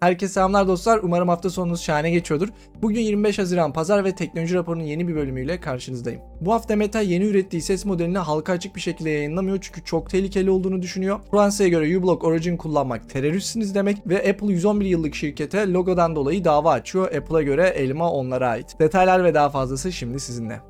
Herkese selamlar dostlar. Umarım hafta sonunuz şahane geçiyordur. Bugün 25 Haziran Pazar ve Teknoloji Raporu'nun yeni bir bölümüyle karşınızdayım. Bu hafta Meta yeni ürettiği ses modelini halka açık bir şekilde yayınlamıyor çünkü çok tehlikeli olduğunu düşünüyor. Fransa'ya göre uBlock Origin kullanmak teröristsiniz demek ve Apple 111 yıllık şirkete logodan dolayı dava açıyor. Apple'a göre elma onlara ait. Detaylar ve daha fazlası şimdi sizinle.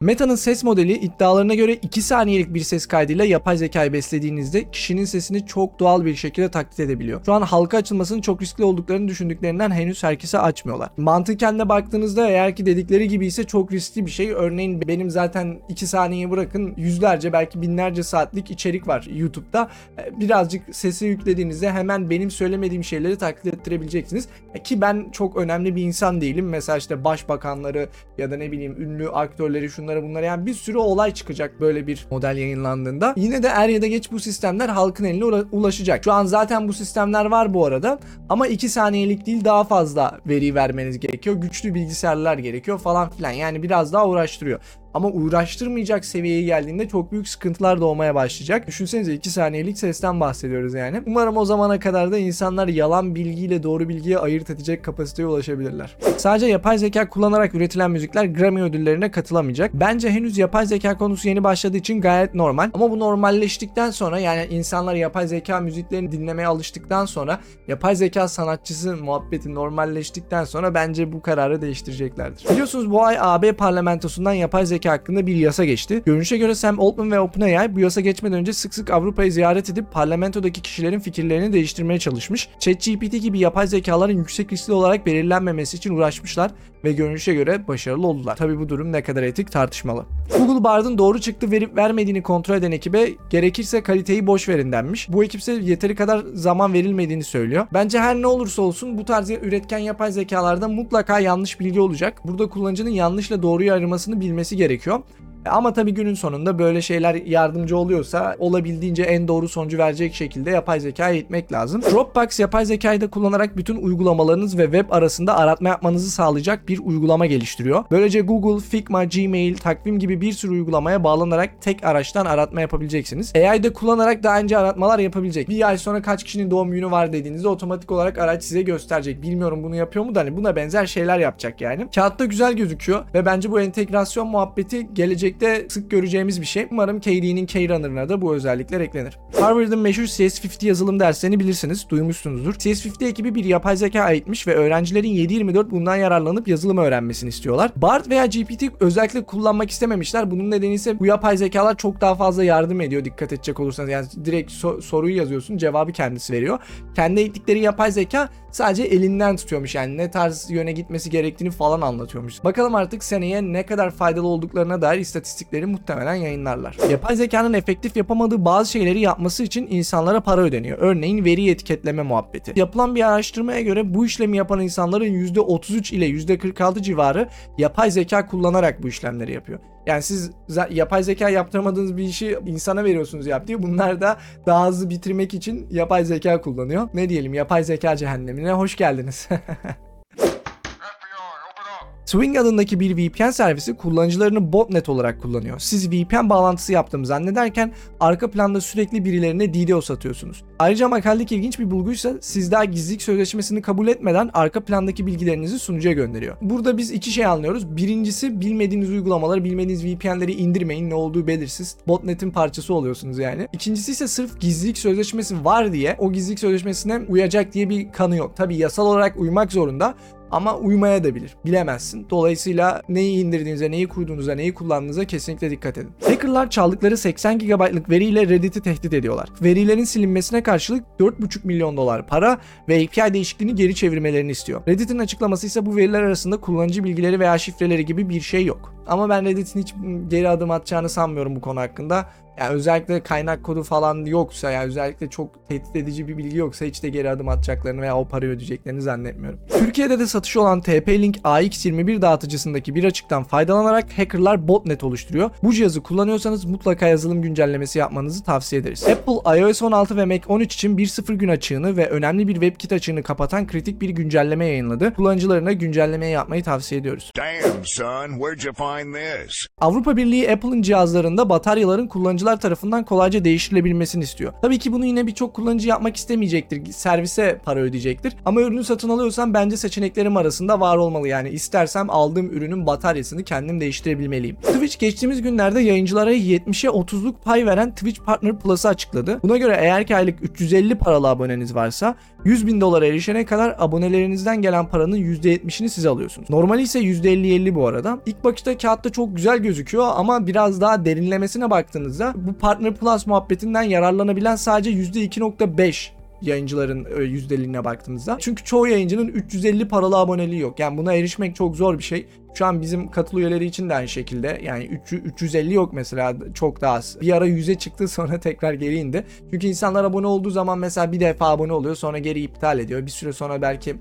Meta'nın ses modeli iddialarına göre 2 saniyelik bir ses kaydıyla yapay zekayı beslediğinizde kişinin sesini çok doğal bir şekilde taklit edebiliyor. Şu an halka açılmasının çok riskli olduklarını düşündüklerinden henüz herkese açmıyorlar. Mantıken de baktığınızda eğer ki dedikleri gibi ise çok riskli bir şey. Örneğin benim zaten 2 saniye bırakın yüzlerce belki binlerce saatlik içerik var YouTube'da. E, Birazcık sesi yüklediğinizde hemen benim söylemediğim şeyleri taklit ettirebileceksiniz. E, Ki ben çok önemli bir insan değilim. Mesela işte başbakanları ya da ne bileyim ünlü aktörleri şunları bunları yani bir sürü olay çıkacak böyle bir model yayınlandığında. Yine de er ya da geç bu sistemler halkın eline ula- ulaşacak. Şu an zaten bu sistemler var bu arada ama 2 saniyelik değil daha fazla veri vermeniz gerekiyor. Güçlü bilgisayarlar gerekiyor falan filan. Yani biraz daha uğraştırıyor. Ama uğraştırmayacak seviyeye geldiğinde çok büyük sıkıntılar doğmaya başlayacak. Düşünsenize 2 saniyelik sesten bahsediyoruz yani. Umarım o zamana kadar da insanlar yalan bilgiyle doğru bilgiyi ayırt edecek kapasiteye ulaşabilirler. Sadece yapay zeka kullanarak üretilen müzikler Grammy ödüllerine katılamayacak. Bence henüz yapay zeka konusu yeni başladığı için gayet normal. Ama bu normalleştikten sonra yani insanlar yapay zeka müziklerini dinlemeye alıştıktan sonra yapay zeka sanatçısı muhabbeti normalleştikten sonra bence bu kararı değiştireceklerdir. Biliyorsunuz bu ay AB parlamentosundan yapay zeka hakkında bir yasa geçti. Görünüşe göre Sam Altman ve OpenAI bu yasa geçmeden önce sık sık Avrupa'yı ziyaret edip parlamentodaki kişilerin fikirlerini değiştirmeye çalışmış. ChatGPT gibi yapay zekaların yüksek riskli olarak belirlenmemesi için uğraşmışlar ve görünüşe göre başarılı oldular. Tabi bu durum ne kadar etik tartışmalı. Google Bard'ın doğru çıktı verip vermediğini kontrol eden ekibe gerekirse kaliteyi boş verin denmiş. Bu ekipse yeteri kadar zaman verilmediğini söylüyor. Bence her ne olursa olsun bu tarz üretken yapay zekalarda mutlaka yanlış bilgi olacak. Burada kullanıcının yanlışla doğruyu ayırmasını bilmesi gerekiyor. gerekiyor. Ama tabii günün sonunda böyle şeyler yardımcı oluyorsa olabildiğince en doğru sonucu verecek şekilde yapay zeka eğitmek lazım. Dropbox yapay zekayı da kullanarak bütün uygulamalarınız ve web arasında aratma yapmanızı sağlayacak bir uygulama geliştiriyor. Böylece Google, Figma, Gmail, takvim gibi bir sürü uygulamaya bağlanarak tek araçtan aratma yapabileceksiniz. AI de kullanarak daha önce aratmalar yapabilecek. Bir ay sonra kaç kişinin doğum günü var dediğinizde otomatik olarak araç size gösterecek. Bilmiyorum bunu yapıyor mu da hani buna benzer şeyler yapacak yani. Kağıtta güzel gözüküyor ve bence bu entegrasyon muhabbeti gelecekte sık göreceğimiz bir şey. Umarım KD'nin K-Runner'ına da bu özellikler eklenir. Harvard'ın meşhur CS50 yazılım derslerini bilirsiniz, duymuşsunuzdur. CS50 ekibi bir yapay zeka aitmiş ve öğrencilerin 7-24 bundan yararlanıp yazılım öğrenmesini istiyorlar. BART veya GPT özellikle kullanmak istememişler. Bunun nedeni ise bu yapay zekalar çok daha fazla yardım ediyor dikkat edecek olursanız. Yani direkt so- soruyu yazıyorsun, cevabı kendisi veriyor. Kendi eğittikleri yapay zeka sadece elinden tutuyormuş yani ne tarz yöne gitmesi gerektiğini falan anlatıyormuş. Bakalım artık seneye ne kadar faydalı olduklarına dair istatistikleri muhtemelen yayınlarlar. Yapay zekanın efektif yapamadığı bazı şeyleri yapması için insanlara para ödeniyor. Örneğin veri etiketleme muhabbeti. Yapılan bir araştırmaya göre bu işlemi yapan insanların %33 ile %46 civarı yapay zeka kullanarak bu işlemleri yapıyor. Yani siz yapay zeka yaptıramadığınız bir işi insana veriyorsunuz yap diye. Bunlar da daha hızlı bitirmek için yapay zeka kullanıyor. Ne diyelim yapay zeka cehennemine hoş geldiniz. Swing adındaki bir VPN servisi kullanıcılarını botnet olarak kullanıyor. Siz VPN bağlantısı yaptığımı zannederken arka planda sürekli birilerine DDoS atıyorsunuz. Ayrıca makalede ilginç bir bulguysa siz daha gizlilik sözleşmesini kabul etmeden arka plandaki bilgilerinizi sunucuya gönderiyor. Burada biz iki şey anlıyoruz. Birincisi bilmediğiniz uygulamaları, bilmediğiniz VPN'leri indirmeyin. Ne olduğu belirsiz. Botnet'in parçası oluyorsunuz yani. İkincisi ise sırf gizlilik sözleşmesi var diye o gizlilik sözleşmesine uyacak diye bir kanı yok. Tabi yasal olarak uymak zorunda ama uymaya da bilir. Bilemezsin. Dolayısıyla neyi indirdiğinize, neyi kurduğunuza, neyi kullandığınıza kesinlikle dikkat edin. Hackerlar çaldıkları 80 GB'lık veriyle Reddit'i tehdit ediyorlar. Verilerin silinmesine karşılık 4,5 milyon dolar para ve API değişikliğini geri çevirmelerini istiyor. Reddit'in açıklaması ise bu veriler arasında kullanıcı bilgileri veya şifreleri gibi bir şey yok. Ama ben Reddit'in hiç geri adım atacağını sanmıyorum bu konu hakkında. Yani özellikle kaynak kodu falan yoksa yani özellikle çok tehdit edici bir bilgi yoksa hiç de geri adım atacaklarını veya o parayı ödeyeceklerini zannetmiyorum. Türkiye'de de satışı olan TP-Link AX21 dağıtıcısındaki bir açıktan faydalanarak hackerlar botnet oluşturuyor. Bu cihazı kullanıyorsanız mutlaka yazılım güncellemesi yapmanızı tavsiye ederiz. Apple iOS 16 ve Mac 13 için 1.0 gün açığını ve önemli bir WebKit açığını kapatan kritik bir güncelleme yayınladı. Kullanıcılarına güncellemeyi yapmayı tavsiye ediyoruz. Damn, son, where'd you find? Avrupa Birliği Apple'ın cihazlarında bataryaların kullanıcılar tarafından kolayca değiştirilebilmesini istiyor. Tabii ki bunu yine birçok kullanıcı yapmak istemeyecektir. Servise para ödeyecektir. Ama ürünü satın alıyorsam bence seçeneklerim arasında var olmalı. Yani istersem aldığım ürünün bataryasını kendim değiştirebilmeliyim. Twitch geçtiğimiz günlerde yayıncılara 70'e 30'luk pay veren Twitch Partner Plus'ı açıkladı. Buna göre eğer ki aylık 350 paralı aboneniz varsa 100 bin dolara erişene kadar abonelerinizden gelen paranın %70'ini siz alıyorsunuz. Normali ise %50-50 bu arada. İlk bakışta kağıtta çok güzel gözüküyor ama biraz daha derinlemesine baktığınızda bu Partner Plus muhabbetinden yararlanabilen sadece %2.5 yayıncıların e, yüzdeliğine baktığınızda. Çünkü çoğu yayıncının 350 paralı aboneliği yok. Yani buna erişmek çok zor bir şey. Şu an bizim katıl üyeleri için de aynı şekilde. Yani 300, 350 yok mesela çok daha az. Bir ara 100'e çıktı sonra tekrar geri indi. Çünkü insanlar abone olduğu zaman mesela bir defa abone oluyor sonra geri iptal ediyor. Bir süre sonra belki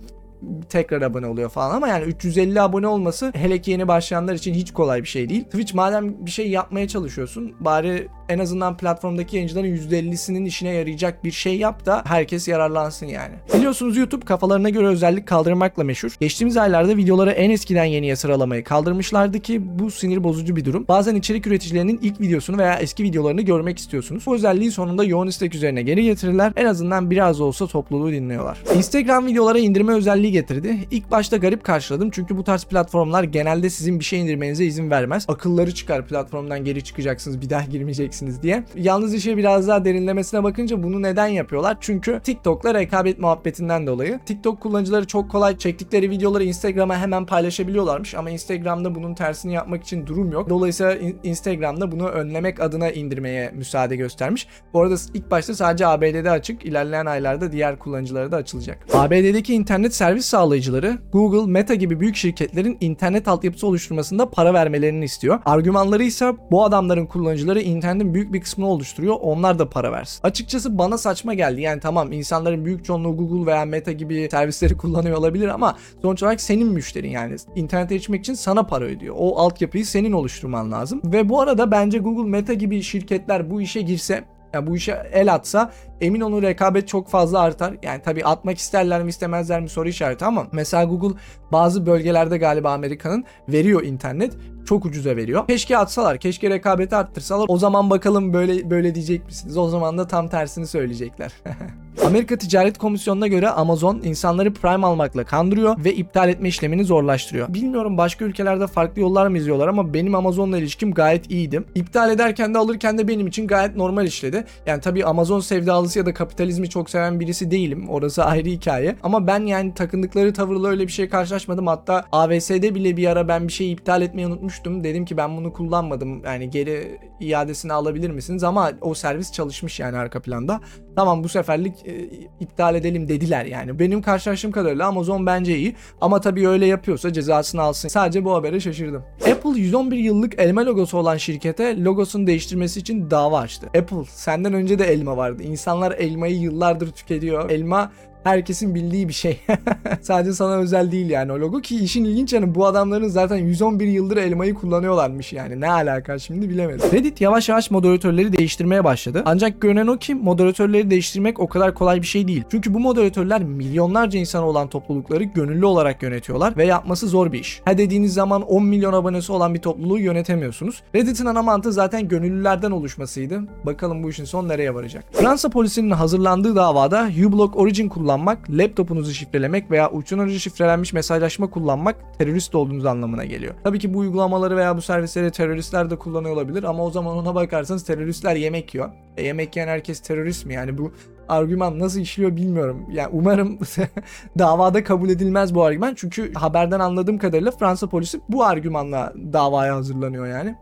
tekrar abone oluyor falan ama yani 350 abone olması hele ki yeni başlayanlar için hiç kolay bir şey değil. Twitch madem bir şey yapmaya çalışıyorsun bari en azından platformdaki yayıncıların %50'sinin işine yarayacak bir şey yap da herkes yararlansın yani. Biliyorsunuz YouTube kafalarına göre özellik kaldırmakla meşhur. Geçtiğimiz aylarda videoları en eskiden yeniye sıralamayı kaldırmışlardı ki bu sinir bozucu bir durum. Bazen içerik üreticilerinin ilk videosunu veya eski videolarını görmek istiyorsunuz. Bu özelliği sonunda yoğun istek üzerine geri getirirler. En azından biraz olsa topluluğu dinliyorlar. Instagram videolara indirme özelliği getirdi. İlk başta garip karşıladım çünkü bu tarz platformlar genelde sizin bir şey indirmenize izin vermez. Akılları çıkar platformdan geri çıkacaksınız bir daha girmeyeceksiniz diye. Yalnız işe biraz daha derinlemesine bakınca bunu neden yapıyorlar? Çünkü TikTok'la rekabet muhabbetinden dolayı. TikTok kullanıcıları çok kolay çektikleri videoları Instagram'a hemen paylaşabiliyorlarmış ama Instagram'da bunun tersini yapmak için durum yok. Dolayısıyla in- Instagram'da bunu önlemek adına indirmeye müsaade göstermiş. Bu arada ilk başta sadece ABD'de açık, ilerleyen aylarda diğer kullanıcılara da açılacak. ABD'deki internet servis sağlayıcıları Google, Meta gibi büyük şirketlerin internet altyapısı oluşturmasında para vermelerini istiyor. Argümanları ise bu adamların kullanıcıları internetin büyük bir kısmını oluşturuyor. Onlar da para versin. Açıkçası bana saçma geldi. Yani tamam insanların büyük çoğunluğu Google veya Meta gibi servisleri kullanıyor olabilir ama sonuç olarak senin müşterin yani. İnternete erişmek için sana para ödüyor. O altyapıyı senin oluşturman lazım. Ve bu arada bence Google, Meta gibi şirketler bu işe girse yani bu işe el atsa emin olun rekabet çok fazla artar. Yani tabii atmak isterler mi istemezler mi soru işareti ama mesela Google bazı bölgelerde galiba Amerika'nın veriyor internet. Çok ucuza veriyor. Keşke atsalar, keşke rekabeti arttırsalar. O zaman bakalım böyle böyle diyecek misiniz? O zaman da tam tersini söyleyecekler. Amerika Ticaret Komisyonu'na göre Amazon insanları Prime almakla kandırıyor ve iptal etme işlemini zorlaştırıyor. Bilmiyorum başka ülkelerde farklı yollar mı izliyorlar ama benim Amazon'la ilişkim gayet iyiydi. İptal ederken de alırken de benim için gayet normal işledi. Yani tabii Amazon sevdalısı ya da kapitalizmi çok seven birisi değilim. Orası ayrı hikaye. Ama ben yani takındıkları tavırla öyle bir şey karşılaşmadım. Hatta AVS'de bile bir ara ben bir şeyi iptal etmeyi unutmuştum. Dedim ki ben bunu kullanmadım. Yani geri iadesini alabilir misiniz? Ama o servis çalışmış yani arka planda. Tamam bu seferlik e, iptal edelim dediler yani. Benim karşılaştığım kadarıyla Amazon bence iyi. Ama tabii öyle yapıyorsa cezasını alsın. Sadece bu habere şaşırdım. Apple 111 yıllık elma logosu olan şirkete logosunu değiştirmesi için dava açtı. Apple senden önce de elma vardı. İnsanlar elmayı yıllardır tüketiyor. Elma herkesin bildiği bir şey. Sadece sana özel değil yani o logo ki işin ilginç yanı bu adamların zaten 111 yıldır elmayı kullanıyorlarmış yani. Ne alaka şimdi bilemedim. Reddit yavaş yavaş moderatörleri değiştirmeye başladı. Ancak görünen o ki moderatörleri değiştirmek o kadar kolay bir şey değil. Çünkü bu moderatörler milyonlarca insan olan toplulukları gönüllü olarak yönetiyorlar ve yapması zor bir iş. Ha dediğiniz zaman 10 milyon abonesi olan bir topluluğu yönetemiyorsunuz. Reddit'in ana mantığı zaten gönüllülerden oluşmasıydı. Bakalım bu işin son nereye varacak. Fransa polisinin hazırlandığı davada uBlock Origin kullanmak, laptopunuzu şifrelemek veya uçtan şifrelenmiş mesajlaşma kullanmak terörist olduğunuz anlamına geliyor. Tabii ki bu uygulamaları veya bu servisleri teröristler de kullanıyor olabilir ama o zaman ona bakarsanız teröristler yemek yiyor. E, yemek yiyen herkes terörist mi? Yani bu argüman nasıl işliyor bilmiyorum. Yani umarım davada kabul edilmez bu argüman. Çünkü haberden anladığım kadarıyla Fransa polisi bu argümanla davaya hazırlanıyor yani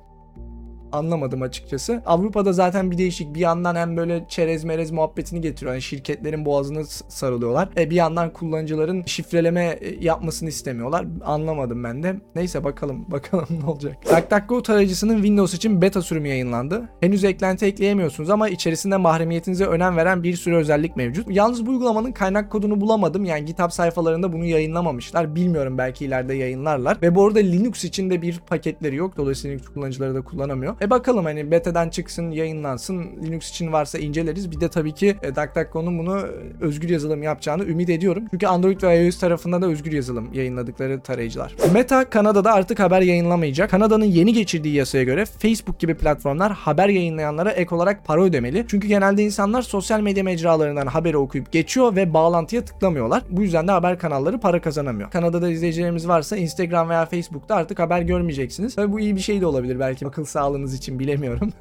anlamadım açıkçası. Avrupa'da zaten bir değişik bir yandan hem böyle çerez merez muhabbetini getiriyor. Yani şirketlerin boğazını sarılıyorlar. E bir yandan kullanıcıların şifreleme e, yapmasını istemiyorlar. Anlamadım ben de. Neyse bakalım bakalım ne olacak. DuckDuckGo tarayıcısının Windows için beta sürümü yayınlandı. Henüz eklenti ekleyemiyorsunuz ama içerisinde mahremiyetinize önem veren bir sürü özellik mevcut. Yalnız bu uygulamanın kaynak kodunu bulamadım. Yani GitHub sayfalarında bunu yayınlamamışlar. Bilmiyorum belki ileride yayınlarlar. Ve bu arada Linux için de bir paketleri yok. Dolayısıyla Linux kullanıcıları da kullanamıyor. E bakalım hani beta'dan çıksın, yayınlansın. Linux için varsa inceleriz. Bir de tabii ki e, DuckDuckGo'nun bunu özgür yazılım yapacağını ümit ediyorum. Çünkü Android ve iOS tarafında da özgür yazılım yayınladıkları tarayıcılar. Meta Kanada'da artık haber yayınlamayacak. Kanada'nın yeni geçirdiği yasaya göre Facebook gibi platformlar haber yayınlayanlara ek olarak para ödemeli. Çünkü genelde insanlar sosyal medya mecralarından haberi okuyup geçiyor ve bağlantıya tıklamıyorlar. Bu yüzden de haber kanalları para kazanamıyor. Kanada'da izleyicilerimiz varsa Instagram veya Facebook'ta artık haber görmeyeceksiniz. Tabii bu iyi bir şey de olabilir belki akıl sağlığınız için bilemiyorum.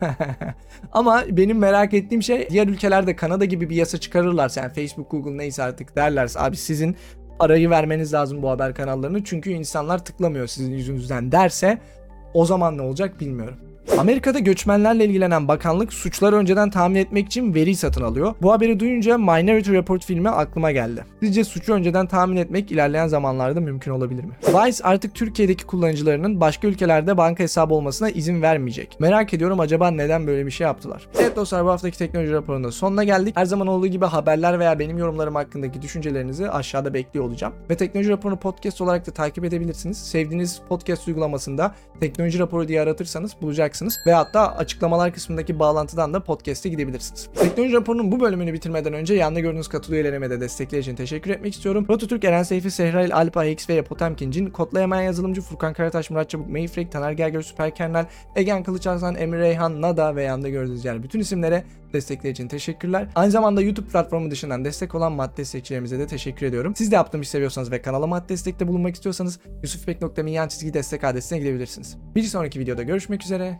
Ama benim merak ettiğim şey diğer ülkelerde Kanada gibi bir yasa çıkarırlarsa yani Facebook, Google neyse artık derlerse abi sizin parayı vermeniz lazım bu haber kanallarını çünkü insanlar tıklamıyor sizin yüzünüzden derse o zaman ne olacak bilmiyorum. Amerika'da göçmenlerle ilgilenen bakanlık suçları önceden tahmin etmek için veri satın alıyor. Bu haberi duyunca Minority Report filmi aklıma geldi. Sizce suçu önceden tahmin etmek ilerleyen zamanlarda mümkün olabilir mi? Vice artık Türkiye'deki kullanıcılarının başka ülkelerde banka hesabı olmasına izin vermeyecek. Merak ediyorum acaba neden böyle bir şey yaptılar? Evet dostlar bu haftaki teknoloji raporunda sonuna geldik. Her zaman olduğu gibi haberler veya benim yorumlarım hakkındaki düşüncelerinizi aşağıda bekliyor olacağım. Ve teknoloji raporunu podcast olarak da takip edebilirsiniz. Sevdiğiniz podcast uygulamasında teknoloji raporu diye aratırsanız bulacaksınız. Ve hatta açıklamalar kısmındaki bağlantıdan da podcast'e gidebilirsiniz. Teknoloji raporunun bu bölümünü bitirmeden önce yanında gördüğünüz katıl üyelerime de destekleri için teşekkür etmek istiyorum. Rototürk, Eren Seyfi, Sehrail, Alp AX ve Potemkincin, Kodlayamayan Yazılımcı, Furkan Karataş, Murat Çabuk, Mayfrek, Taner Gerger, Süper Kernel, Egen Kılıç Arslan, Emre Reyhan, Nada ve yanında gördüğünüz yer bütün isimlere destekleri için teşekkürler. Aynı zamanda YouTube platformu dışından destek olan madde destekçilerimize de teşekkür ediyorum. Siz de yaptığım işi seviyorsanız ve kanala madde destekte bulunmak istiyorsanız yusufbek.me yan çizgi destek adresine gidebilirsiniz. Bir sonraki videoda görüşmek üzere.